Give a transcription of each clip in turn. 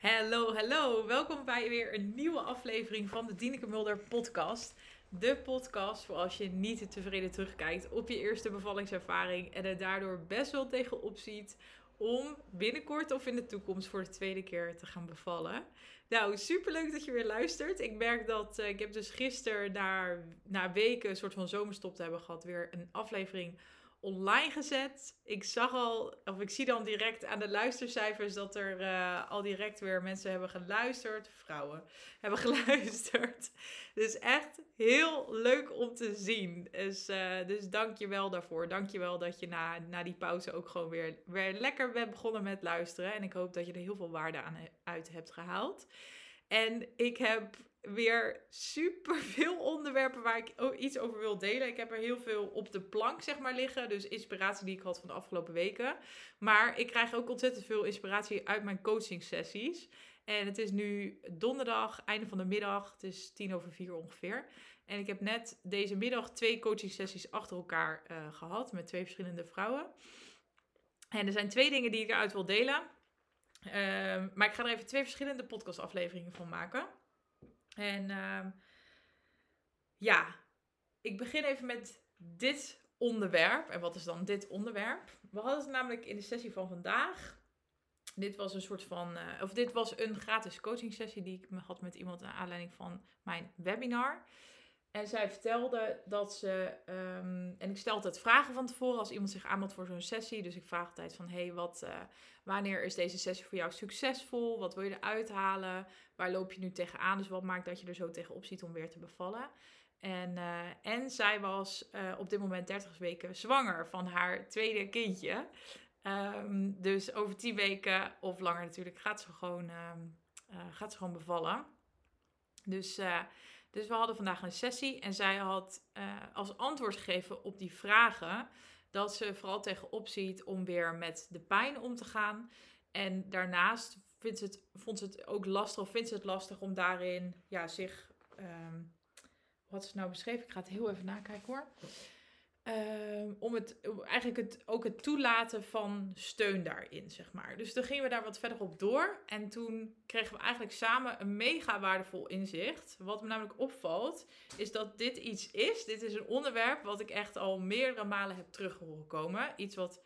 Hallo, hallo. Welkom bij weer een nieuwe aflevering van de Dieneke Mulder podcast. De podcast voor als je niet tevreden terugkijkt op je eerste bevallingservaring en er daardoor best wel tegenop ziet om binnenkort of in de toekomst voor de tweede keer te gaan bevallen. Nou, superleuk dat je weer luistert. Ik merk dat uh, ik heb dus gisteren na, na weken een soort van zomerstop te hebben gehad weer een aflevering online gezet. Ik zag al, of ik zie dan direct aan de luistercijfers dat er uh, al direct weer mensen hebben geluisterd. Vrouwen hebben geluisterd. Dus echt heel leuk om te zien. Dus, uh, dus dank je wel daarvoor. Dank je wel dat je na, na die pauze ook gewoon weer, weer lekker bent begonnen met luisteren. En ik hoop dat je er heel veel waarde aan uit hebt gehaald. En ik heb weer super veel onderwerpen waar ik iets over wil delen. Ik heb er heel veel op de plank, zeg maar, liggen. Dus inspiratie die ik had van de afgelopen weken. Maar ik krijg ook ontzettend veel inspiratie uit mijn coaching sessies. En het is nu donderdag, einde van de middag. Het is tien over vier ongeveer. En ik heb net deze middag twee coaching sessies achter elkaar uh, gehad met twee verschillende vrouwen. En er zijn twee dingen die ik eruit wil delen. Uh, maar ik ga er even twee verschillende podcastafleveringen van maken. En uh, ja, ik begin even met dit onderwerp. En wat is dan dit onderwerp? We hadden het namelijk in de sessie van vandaag. Dit was een soort van, uh, of dit was een gratis coaching sessie die ik had met iemand naar aanleiding van mijn webinar. En zij vertelde dat ze, um, en ik stel altijd vragen van tevoren als iemand zich aanmeldt voor zo'n sessie. Dus ik vraag altijd van, hey, wat, uh, wanneer is deze sessie voor jou succesvol? Wat wil je eruit halen? Waar loop je nu tegenaan? Dus wat maakt dat je er zo tegenop ziet om weer te bevallen? En, uh, en zij was uh, op dit moment 30 weken zwanger van haar tweede kindje. Um, dus over 10 weken of langer natuurlijk gaat ze gewoon, um, gaat ze gewoon bevallen. Dus dus we hadden vandaag een sessie en zij had uh, als antwoord gegeven op die vragen dat ze vooral tegenop ziet om weer met de pijn om te gaan. En daarnaast vindt het, vond ze het ook lastig, of vindt ze het lastig om daarin ja, zich. Um, wat is nou beschreven? Ik ga het heel even nakijken hoor. Uh, om het eigenlijk het, ook het toelaten van steun daarin, zeg maar. Dus toen gingen we daar wat verder op door. En toen kregen we eigenlijk samen een mega waardevol inzicht. Wat me namelijk opvalt, is dat dit iets is. Dit is een onderwerp wat ik echt al meerdere malen heb terug horen komen. Iets wat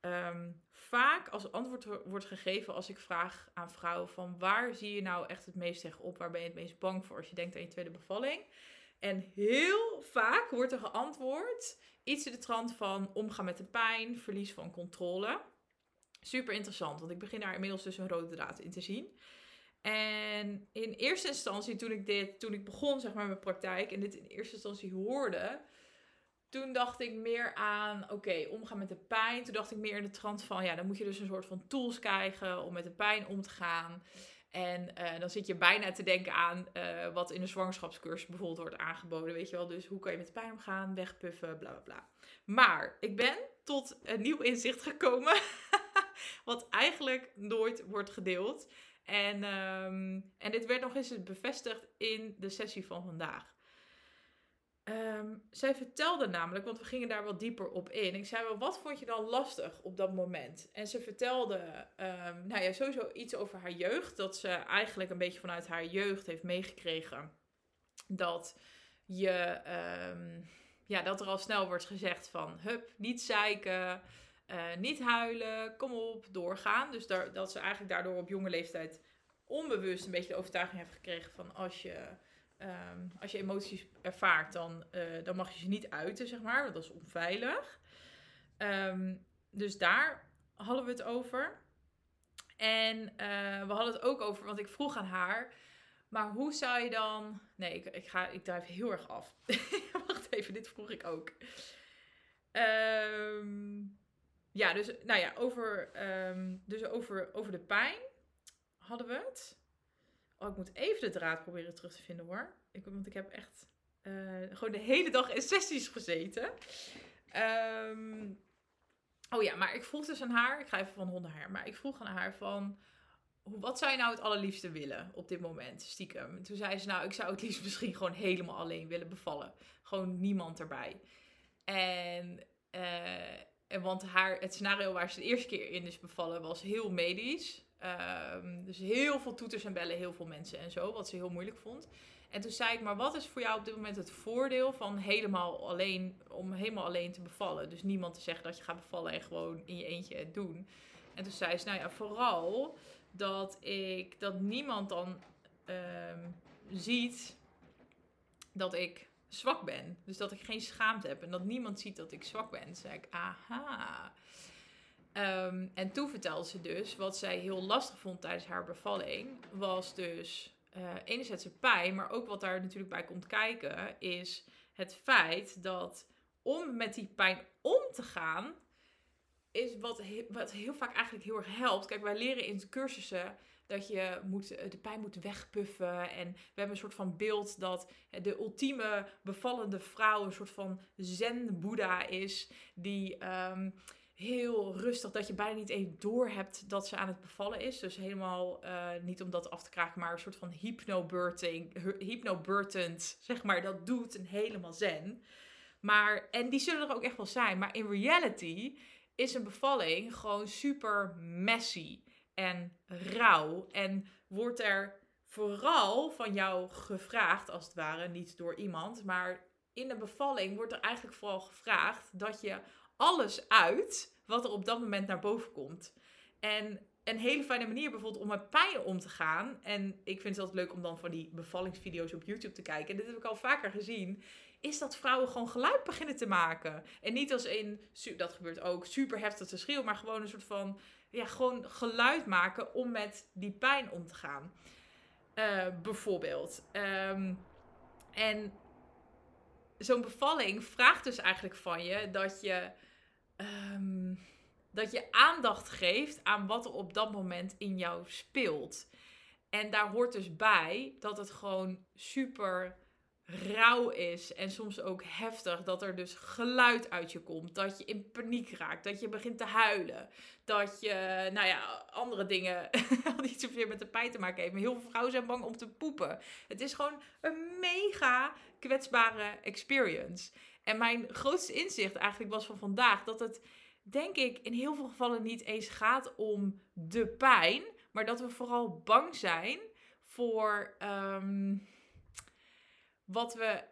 um, vaak als antwoord wordt gegeven als ik vraag aan vrouwen van waar zie je nou echt het meest tegenop? Waar ben je het meest bang voor als je denkt aan je tweede bevalling? En heel vaak wordt er geantwoord iets in de trant van omgaan met de pijn, verlies van controle. Super interessant, want ik begin daar inmiddels dus een rode draad in te zien. En in eerste instantie, toen ik dit, toen ik begon zeg maar mijn praktijk en dit in eerste instantie hoorde, toen dacht ik meer aan, oké, omgaan met de pijn. Toen dacht ik meer in de trant van, ja, dan moet je dus een soort van tools krijgen om met de pijn om te gaan. En uh, dan zit je bijna te denken aan uh, wat in de zwangerschapscursus bijvoorbeeld wordt aangeboden. Weet je wel, dus hoe kan je met de pijn omgaan, wegpuffen, bla bla bla. Maar ik ben tot een nieuw inzicht gekomen, wat eigenlijk nooit wordt gedeeld. En, um, en dit werd nog eens bevestigd in de sessie van vandaag. Um, zij vertelde namelijk, want we gingen daar wat dieper op in. Ik zei wel, wat vond je dan lastig op dat moment? En ze vertelde, um, nou ja, sowieso iets over haar jeugd. Dat ze eigenlijk een beetje vanuit haar jeugd heeft meegekregen dat je, um, ja, dat er al snel wordt gezegd van, hup, niet zeiken, uh, niet huilen, kom op, doorgaan. Dus daar, dat ze eigenlijk daardoor op jonge leeftijd onbewust een beetje de overtuiging heeft gekregen van als je Um, als je emoties ervaart, dan, uh, dan mag je ze niet uiten, zeg maar. Dat is onveilig. Um, dus daar hadden we het over. En uh, we hadden het ook over, want ik vroeg aan haar... Maar hoe zou je dan... Nee, ik, ik, ga, ik drijf heel erg af. Wacht even, dit vroeg ik ook. Um, ja, dus nou ja, over, dus over, over de pijn hadden we het. Oh, ik moet even de draad proberen terug te vinden hoor. Ik, want ik heb echt uh, gewoon de hele dag in sessies gezeten. Um, oh ja, maar ik vroeg dus aan haar. Ik ga even van honden haar. Maar ik vroeg aan haar van... Wat zou je nou het allerliefste willen op dit moment, stiekem? Toen zei ze, nou, ik zou het liefst misschien gewoon helemaal alleen willen bevallen. Gewoon niemand erbij. En, uh, en want haar, het scenario waar ze de eerste keer in is bevallen was heel medisch. Ehm, dus heel veel toeters en bellen, heel veel mensen en zo, wat ze heel moeilijk vond. En toen zei ik, maar wat is voor jou op dit moment het voordeel van helemaal alleen, om helemaal alleen te bevallen? Dus niemand te zeggen dat je gaat bevallen en gewoon in je eentje het doen. En toen zei ze, nou ja, vooral dat ik, dat niemand dan ehm, ziet dat ik zwak ben. Dus dat ik geen schaamte heb en dat niemand ziet dat ik zwak ben. Toen zei ik, aha. Ehm, en toen vertelde ze dus, wat zij heel lastig vond tijdens haar bevalling, was dus uh, enerzijds pijn, maar ook wat daar natuurlijk bij komt kijken, is het feit dat om met die pijn om te gaan, is wat, wat heel vaak eigenlijk heel erg helpt. Kijk, wij leren in cursussen dat je moet, eh, de pijn moet wegpuffen. En we hebben een soort van beeld dat de ultieme bevallende vrouw een soort van zen-boeddha is. Die ehm, heel rustig, dat je bijna niet even door hebt dat ze aan het bevallen is. Dus helemaal, uh, niet om dat af te kraken, maar een soort van hypnoburtend, zeg maar, dat doet en helemaal zen. Maar, en die zullen er ook echt wel zijn. Maar in reality is een bevalling gewoon super messy en rauw. En wordt er vooral van jou gevraagd, als het ware, niet door iemand, maar in de bevalling wordt er eigenlijk vooral gevraagd dat je alles uit wat er op dat moment naar boven komt. En een hele fijne manier bijvoorbeeld om met pijn om te gaan. En ik vind het altijd leuk om dan van die bevallingsvideo's op YouTube te kijken. En dit heb ik al vaker gezien. Is dat vrouwen gewoon geluid beginnen te maken. En niet als in, dat gebeurt ook, super heftig te schreeuwen. Maar gewoon een soort van, ja, gewoon geluid maken om met die pijn om te gaan. Uh, bijvoorbeeld. Um, en zo'n bevalling vraagt dus eigenlijk van je dat je um, dat je aandacht geeft aan wat er op dat moment in jou speelt. En daar hoort dus bij dat het gewoon super rauw is en soms ook heftig. Dat er dus geluid uit je komt. Dat je in paniek raakt. Dat je begint te huilen. Dat je, nou ja, andere dingen niet zoveel met de pijn te maken heeft. Maar heel veel vrouwen zijn bang om te poepen. Het is gewoon een mega kwetsbare experience. En mijn grootste inzicht eigenlijk was van vandaag dat het, denk ik, in heel veel gevallen niet eens gaat om de pijn, maar dat we vooral bang zijn voor um, wat we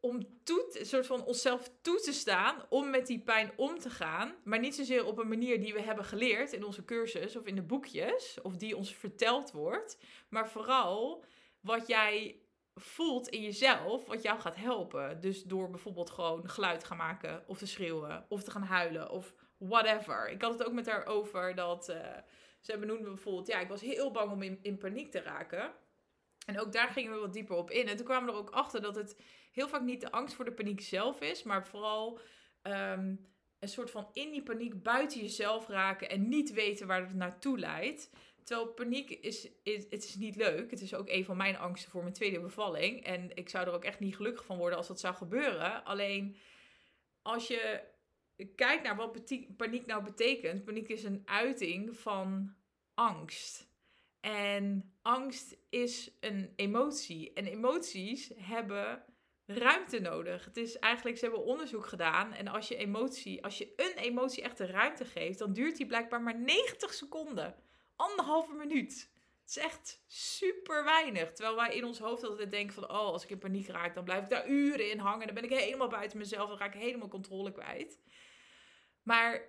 om toe, een soort van onszelf toe te staan om met die pijn om te gaan. Maar niet zozeer op een manier die we hebben geleerd in onze cursus of in de boekjes, of die ons verteld wordt. Maar vooral wat jij voelt in jezelf wat jou gaat helpen. Dus door bijvoorbeeld gewoon geluid gaan maken of te schreeuwen of te gaan huilen of whatever. Ik had het ook met haar over dat uh, ze benoemde bijvoorbeeld, ja, ik was heel bang om in, paniek te raken. En ook daar gingen we wat dieper op in. En toen kwamen we er ook achter dat het heel vaak niet de angst voor de paniek zelf is, maar vooral um, een soort van in die paniek buiten jezelf raken en niet weten waar het naartoe leidt. Terwijl paniek is, is, het is niet leuk. Het is ook een van mijn angsten voor mijn tweede bevalling. En ik zou er ook echt niet gelukkig van worden als dat zou gebeuren. Alleen als je kijkt naar wat paniek nou betekent. Paniek is een uiting van angst. En angst is een emotie. En emoties hebben ruimte nodig. Het is eigenlijk, ze hebben onderzoek gedaan. En als je emotie, als je een emotie echt de ruimte geeft, dan duurt die blijkbaar maar 90 seconden anderhalve minuut. Het is echt super weinig. Terwijl wij in ons hoofd altijd denken van... oh, als ik in paniek raak, dan blijf ik daar uren in hangen. Dan ben ik helemaal buiten mezelf. Dan raak ik helemaal controle kwijt. Maar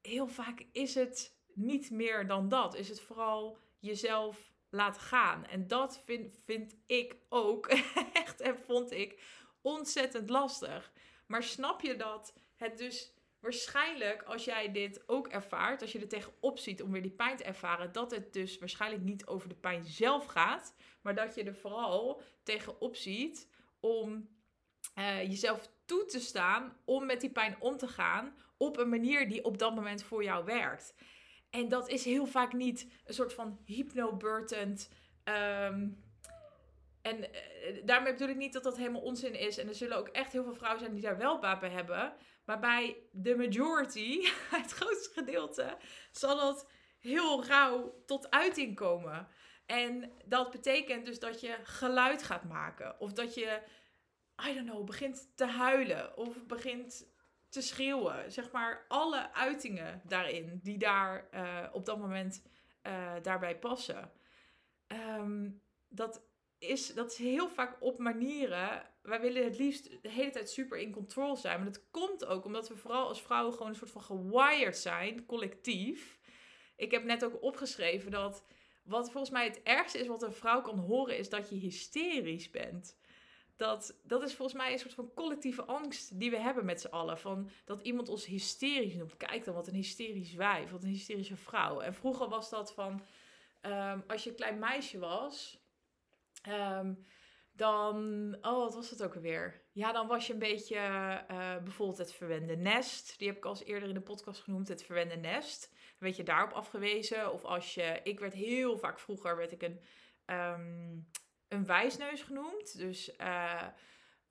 heel vaak is het niet meer dan dat. Is het vooral jezelf laten gaan. En dat vind, vind ik ook echt en vond ik ontzettend lastig. Maar snap je dat het dus waarschijnlijk als jij dit ook ervaart, als je er tegenop ziet om weer die pijn te ervaren, dat het dus waarschijnlijk niet over de pijn zelf gaat, maar dat je er vooral tegenop ziet om uh, jezelf toe te staan om met die pijn om te gaan op een manier die op dat moment voor jou werkt. En dat is heel vaak niet een soort van hypnoburtend. Um, en uh, daarmee bedoel ik niet dat dat helemaal onzin is. En er zullen ook echt heel veel vrouwen zijn die daar wel baat bij hebben. Maar bij de majority, het grootste gedeelte, zal dat heel rauw tot uiting komen. En dat betekent dus dat je geluid gaat maken. Of dat je, I don't know, begint te huilen. Of begint te schreeuwen. Zeg maar alle uitingen daarin die daar uh, op dat moment eh, daarbij passen. Ehm, dat, is, dat is heel vaak op manieren. Wij willen het liefst de hele tijd super in control zijn. Maar dat komt ook omdat we vooral als vrouwen gewoon een soort van gewired zijn, collectief. Ik heb net ook opgeschreven dat wat volgens mij het ergste is wat een vrouw kan horen, is dat je hysterisch bent. Dat, dat is volgens mij een soort van collectieve angst die we hebben met z'n allen. Van dat iemand ons hysterisch noemt. Kijk dan, wat een hysterisch wijf, wat een hysterische vrouw. En vroeger was dat van, ehm, als je een klein meisje was, ehm, dan, oh wat was het ook alweer? Ja, dan was je een beetje uh, bijvoorbeeld het verwende nest. Die heb ik al eens eerder in de podcast genoemd, het verwende nest werd je daarop afgewezen. Of als je, ik werd heel vaak vroeger, werd ik een, um, een wijsneus genoemd. Dus uh,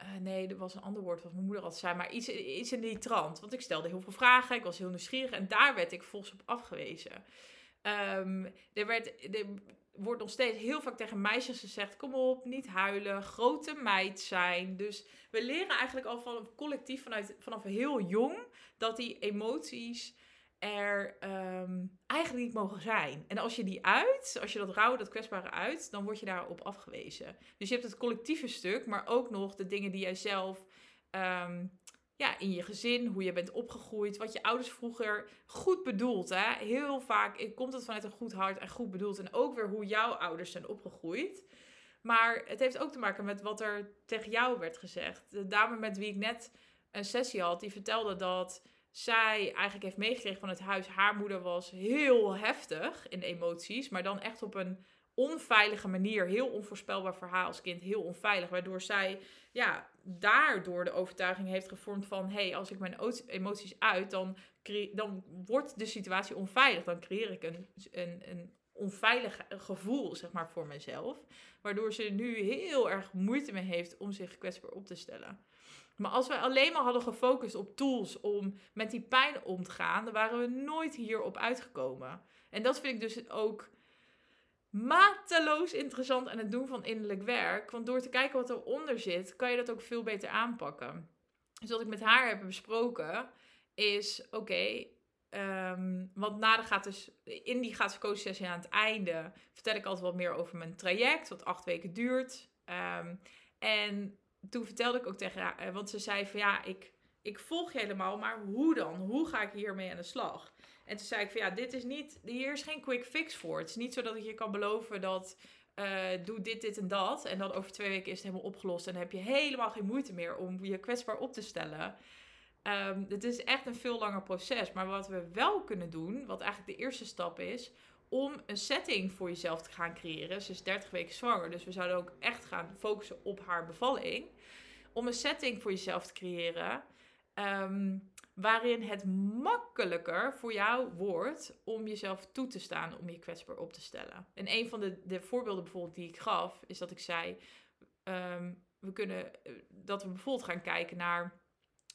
uh, nee, dat was een ander woord wat mijn moeder had zei. Maar iets, in die trant. Want ik stelde heel veel vragen, ik was heel nieuwsgierig. En daar werd ik volgens op afgewezen. Um, er, werd, er wordt nog steeds heel vaak tegen meisjes gezegd: kom op, niet huilen, grote meid zijn. Dus we leren eigenlijk al van collectief vanuit, vanaf heel jong dat die emoties er um, eigenlijk niet mogen zijn. En als je die uit, als je dat rouw, dat kwetsbare uit, dan word je daarop afgewezen. Dus je hebt het collectieve stuk, maar ook nog de dingen die jij zelf um, ja, in je gezin, hoe je bent opgegroeid, wat je ouders vroeger goed bedoeld. Hè? Heel vaak komt het vanuit een goed hart en goed bedoeld. En ook weer hoe jouw ouders zijn opgegroeid. Maar het heeft ook te maken met wat er tegen jou werd gezegd. De dame met wie ik net een sessie had, die vertelde dat zij eigenlijk heeft meegekregen van het huis. Haar moeder was heel heftig in emoties, maar dan echt op een onveilige manier. Heel onvoorspelbaar voor haar als kind, heel onveilig. Waardoor zij ja, daardoor de overtuiging heeft gevormd van... hé, hey, als ik mijn emoties uit, dan, dan wordt de situatie onveilig. Dan creëer ik een, een, een onveilig gevoel, zeg maar, voor mezelf. Waardoor ze nu heel erg moeite mee heeft om zich kwetsbaar op te stellen. Maar als we alleen maar hadden gefocust op tools om met die pijn om te gaan, dan waren we nooit hierop uitgekomen. En dat vind ik dus ook mateloos interessant aan het doen van innerlijk werk. Want door te kijken wat eronder zit, kan je dat ook veel beter aanpakken. Dus wat ik met haar heb besproken is: oké, ehm, want na gaat dus, in die gaat sessie aan het einde, vertel ik altijd wat meer over mijn traject, wat acht weken duurt. Um, en toen vertelde ik ook tegen haar, eh, want ze zei van ja, ik, ik volg je helemaal, maar hoe dan? Hoe ga ik hiermee aan de slag? En toen zei ik van ja, dit is niet, hier is geen quick fix voor. Het is niet zo dat ik je kan beloven dat uh, doe dit, dit en dat. En dan over twee weken is het helemaal opgelost. En dan heb je helemaal geen moeite meer om je kwetsbaar op te stellen. Um, het is echt een veel langer proces. Maar wat we wel kunnen doen, wat eigenlijk de eerste stap is, om een setting voor jezelf te gaan creëren. Ze is 30 weken zwanger, dus we zouden ook echt gaan focussen op haar bevalling. Om een setting voor jezelf te creëren ehm, waarin het makkelijker voor jou wordt om jezelf toe te staan om je kwetsbaar op te stellen. En een van de, de voorbeelden bijvoorbeeld die ik gaf, is dat ik zei: ehm, we kunnen, eh, dat we bijvoorbeeld gaan kijken naar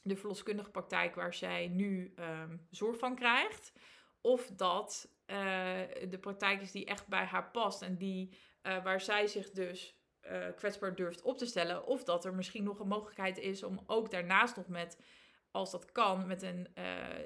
de verloskundige praktijk waar zij nu um, zorg van krijgt. Of dat uh, de praktijk is die echt bij haar past en die, uh, waar zij zich dus kwetsbaar durft op te stellen. Of dat er misschien nog een mogelijkheid is om ook daarnaast nog met, als dat kan, met een,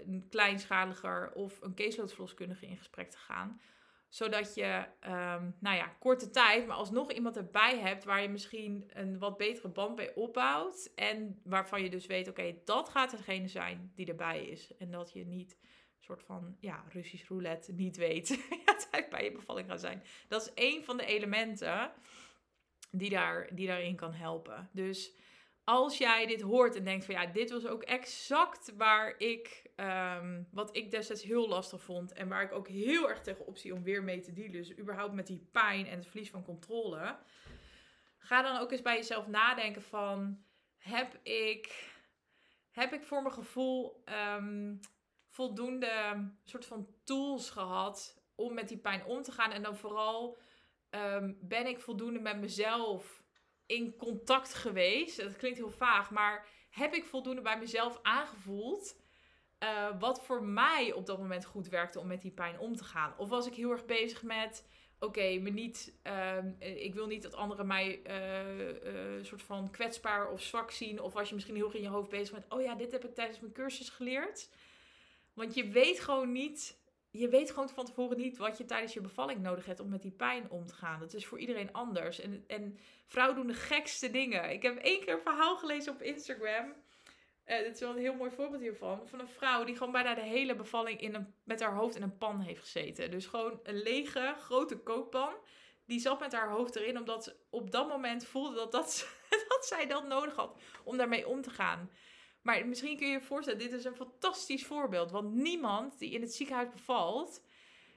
een kleinschaliger of een caseloadverloskundige in gesprek te gaan. Zodat je, um, nou ja, korte tijd, maar alsnog iemand erbij hebt waar je misschien een wat betere band bij opbouwt. En waarvan je dus weet, oké, dat gaat degene zijn die erbij is. En dat je niet soort van ja, Russisch roulette niet weet het bij je bevalling gaan zijn. Dat is één van de elementen die, daar, die daarin kan helpen. Dus als jij dit hoort en denkt van ja, dit was ook exact waar ik, um, wat ik destijds heel lastig vond en waar ik ook heel erg tegen optie om weer mee te dealen, dus überhaupt met die pijn en het verlies van controle, ga dan ook eens bij jezelf nadenken van heb ik, heb ik voor mijn gevoel um, voldoende soort van tools gehad om met die pijn om te gaan. En dan vooral um, ben ik voldoende met mezelf in contact geweest. Dat klinkt heel vaag, maar heb ik voldoende bij mezelf aangevoeld. Uh, wat voor mij op dat moment goed werkte om met die pijn om te gaan. Of was ik heel erg bezig met oké, me niet, uh, ik wil niet dat anderen mij uh, soort van kwetsbaar of zwak zien. Of was je misschien heel erg in je hoofd bezig met, oh ja, dit heb ik tijdens mijn cursus geleerd. Want je weet gewoon niet je weet gewoon van tevoren niet wat je tijdens je bevalling nodig hebt om met die pijn om te gaan. Dat is voor iedereen anders. En, en vrouwen doen de gekste dingen. Ik heb één keer een verhaal gelezen op Instagram. Uh, dit is wel een heel mooi voorbeeld hiervan. Van een vrouw die gewoon bijna de hele bevalling in een, met haar hoofd in een pan heeft gezeten. Dus gewoon een lege, grote kookpan. Die zat met haar hoofd erin, omdat ze op dat moment voelde dat, dat, dat zij dat nodig had om daarmee om te gaan. Maar misschien kun je je voorstellen, dit is een fantastisch voorbeeld. Want niemand die in het ziekenhuis bevalt,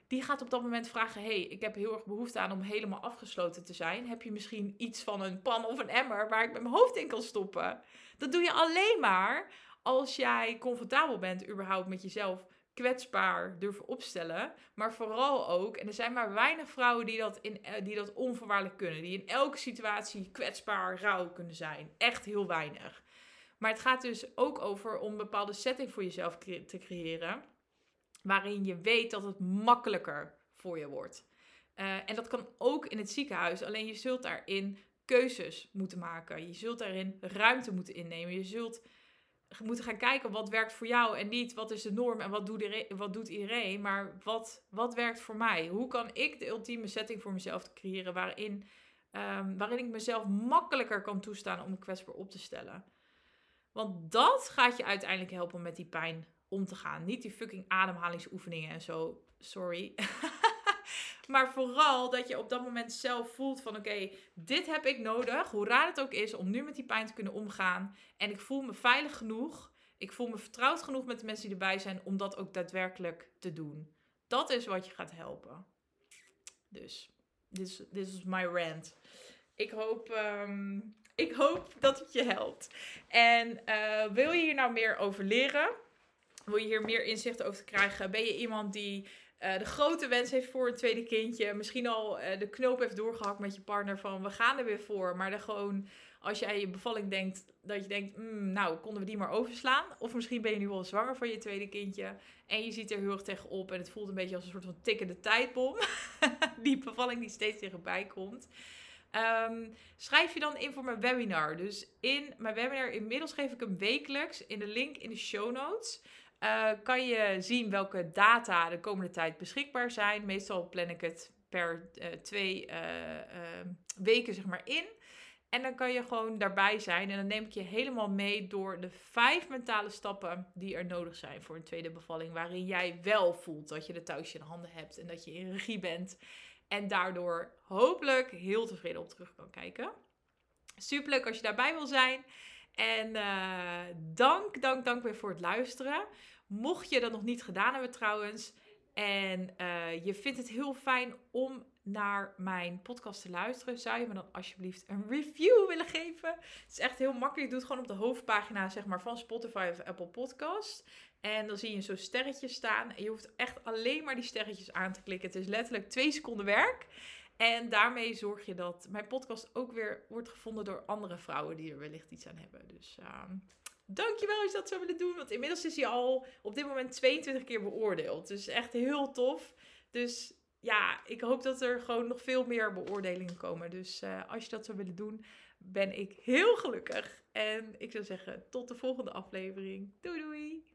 die gaat op dat moment vragen: hey, ik heb heel erg behoefte aan om helemaal afgesloten te zijn. Heb je misschien iets van een pan of een emmer waar ik met mijn hoofd in kan stoppen? Dat doe je alleen maar als jij comfortabel bent, überhaupt met jezelf kwetsbaar durven opstellen. Maar vooral ook, en er zijn maar weinig vrouwen die dat, in, eh, die dat onvoorwaardelijk kunnen. Die in elke situatie kwetsbaar, rauw kunnen zijn. Echt heel weinig. Maar het gaat dus ook over om een bepaalde setting voor jezelf te creëren. Waarin je weet dat het makkelijker voor je wordt. Uh, en dat kan ook in het ziekenhuis. Alleen je zult daarin keuzes moeten maken. Je zult daarin ruimte moeten innemen. Je zult moeten gaan kijken wat werkt voor jou en niet wat is de norm en wat doet, wat doet iedereen. Maar wat, wat werkt voor mij? Hoe kan ik de ultieme setting voor mezelf creëren waarin, um, waarin ik mezelf makkelijker kan toestaan om kwetsbaar op te stellen? Want dat gaat je uiteindelijk helpen met die pijn om te gaan. Niet die fucking ademhalingsoefeningen en zo. Sorry. maar vooral dat je op dat moment zelf voelt van oké, dit heb ik nodig. Hoe raar het ook is om nu met die pijn te kunnen omgaan. En ik voel me veilig genoeg. Ik voel me vertrouwd genoeg met de mensen die erbij zijn om dat ook daadwerkelijk te doen. Dat is wat je gaat helpen. Dus, dit is, dit is my rant. Ik hoop ehm, ik hoop dat het je helpt. En uh, wil je hier nou meer over leren? Wil je hier meer inzicht over krijgen? Ben je iemand die uh, de grote wens heeft voor een tweede kindje? Misschien al uh, de knoop heeft doorgehakt met je partner van we gaan er weer voor. Maar dan gewoon als jij je bevalling denkt, dat je denkt, mm, nou konden we die maar overslaan. Of misschien ben je nu wel zwanger van je tweede kindje. En je ziet er heel erg tegenop en het voelt een beetje als een soort van tikkende tijdbom. die bevalling die steeds tegenbij komt. Um, schrijf je dan in voor mijn webinar. Dus in mijn webinar, inmiddels geef ik hem wekelijks in de link in de show notes. Uh, kan je zien welke data de komende tijd beschikbaar zijn. Meestal plan ik het per uh, twee uh, weken zeg maar in. En dan kan je gewoon daarbij zijn. En dan neem ik je helemaal mee door de vijf mentale stappen die er nodig zijn voor een tweede bevalling. Waarin jij wel voelt dat je de touwtje in handen hebt en dat je in regie bent. En daardoor hopelijk heel tevreden op terug kan kijken. Superleuk als je daarbij wil zijn. En uh, dank, dank, dank weer voor het luisteren. Mocht je dat nog niet gedaan hebben trouwens. En uh, je vindt het heel fijn om naar mijn podcast te luisteren, zou je me dan alsjeblieft een review willen geven? Het is echt heel makkelijk. Je doet het gewoon op de hoofdpagina zeg maar, van Spotify of Apple Podcast. En dan zie je zo'n sterretje staan. En je hoeft echt alleen maar die sterretjes aan te klikken. Het is letterlijk twee seconden werk. En daarmee zorg je dat mijn podcast ook weer wordt gevonden door andere vrouwen die er wellicht iets aan hebben. Dus uh, dankjewel als je dat zou willen doen. Want inmiddels is hij al op dit moment 22 keer beoordeeld. Dus echt heel tof. Dus ja, ik hoop dat er gewoon nog veel meer beoordelingen komen. Dus uh, als je dat zou willen doen, ben ik heel gelukkig. En ik zou zeggen, tot de volgende aflevering. Doei doei!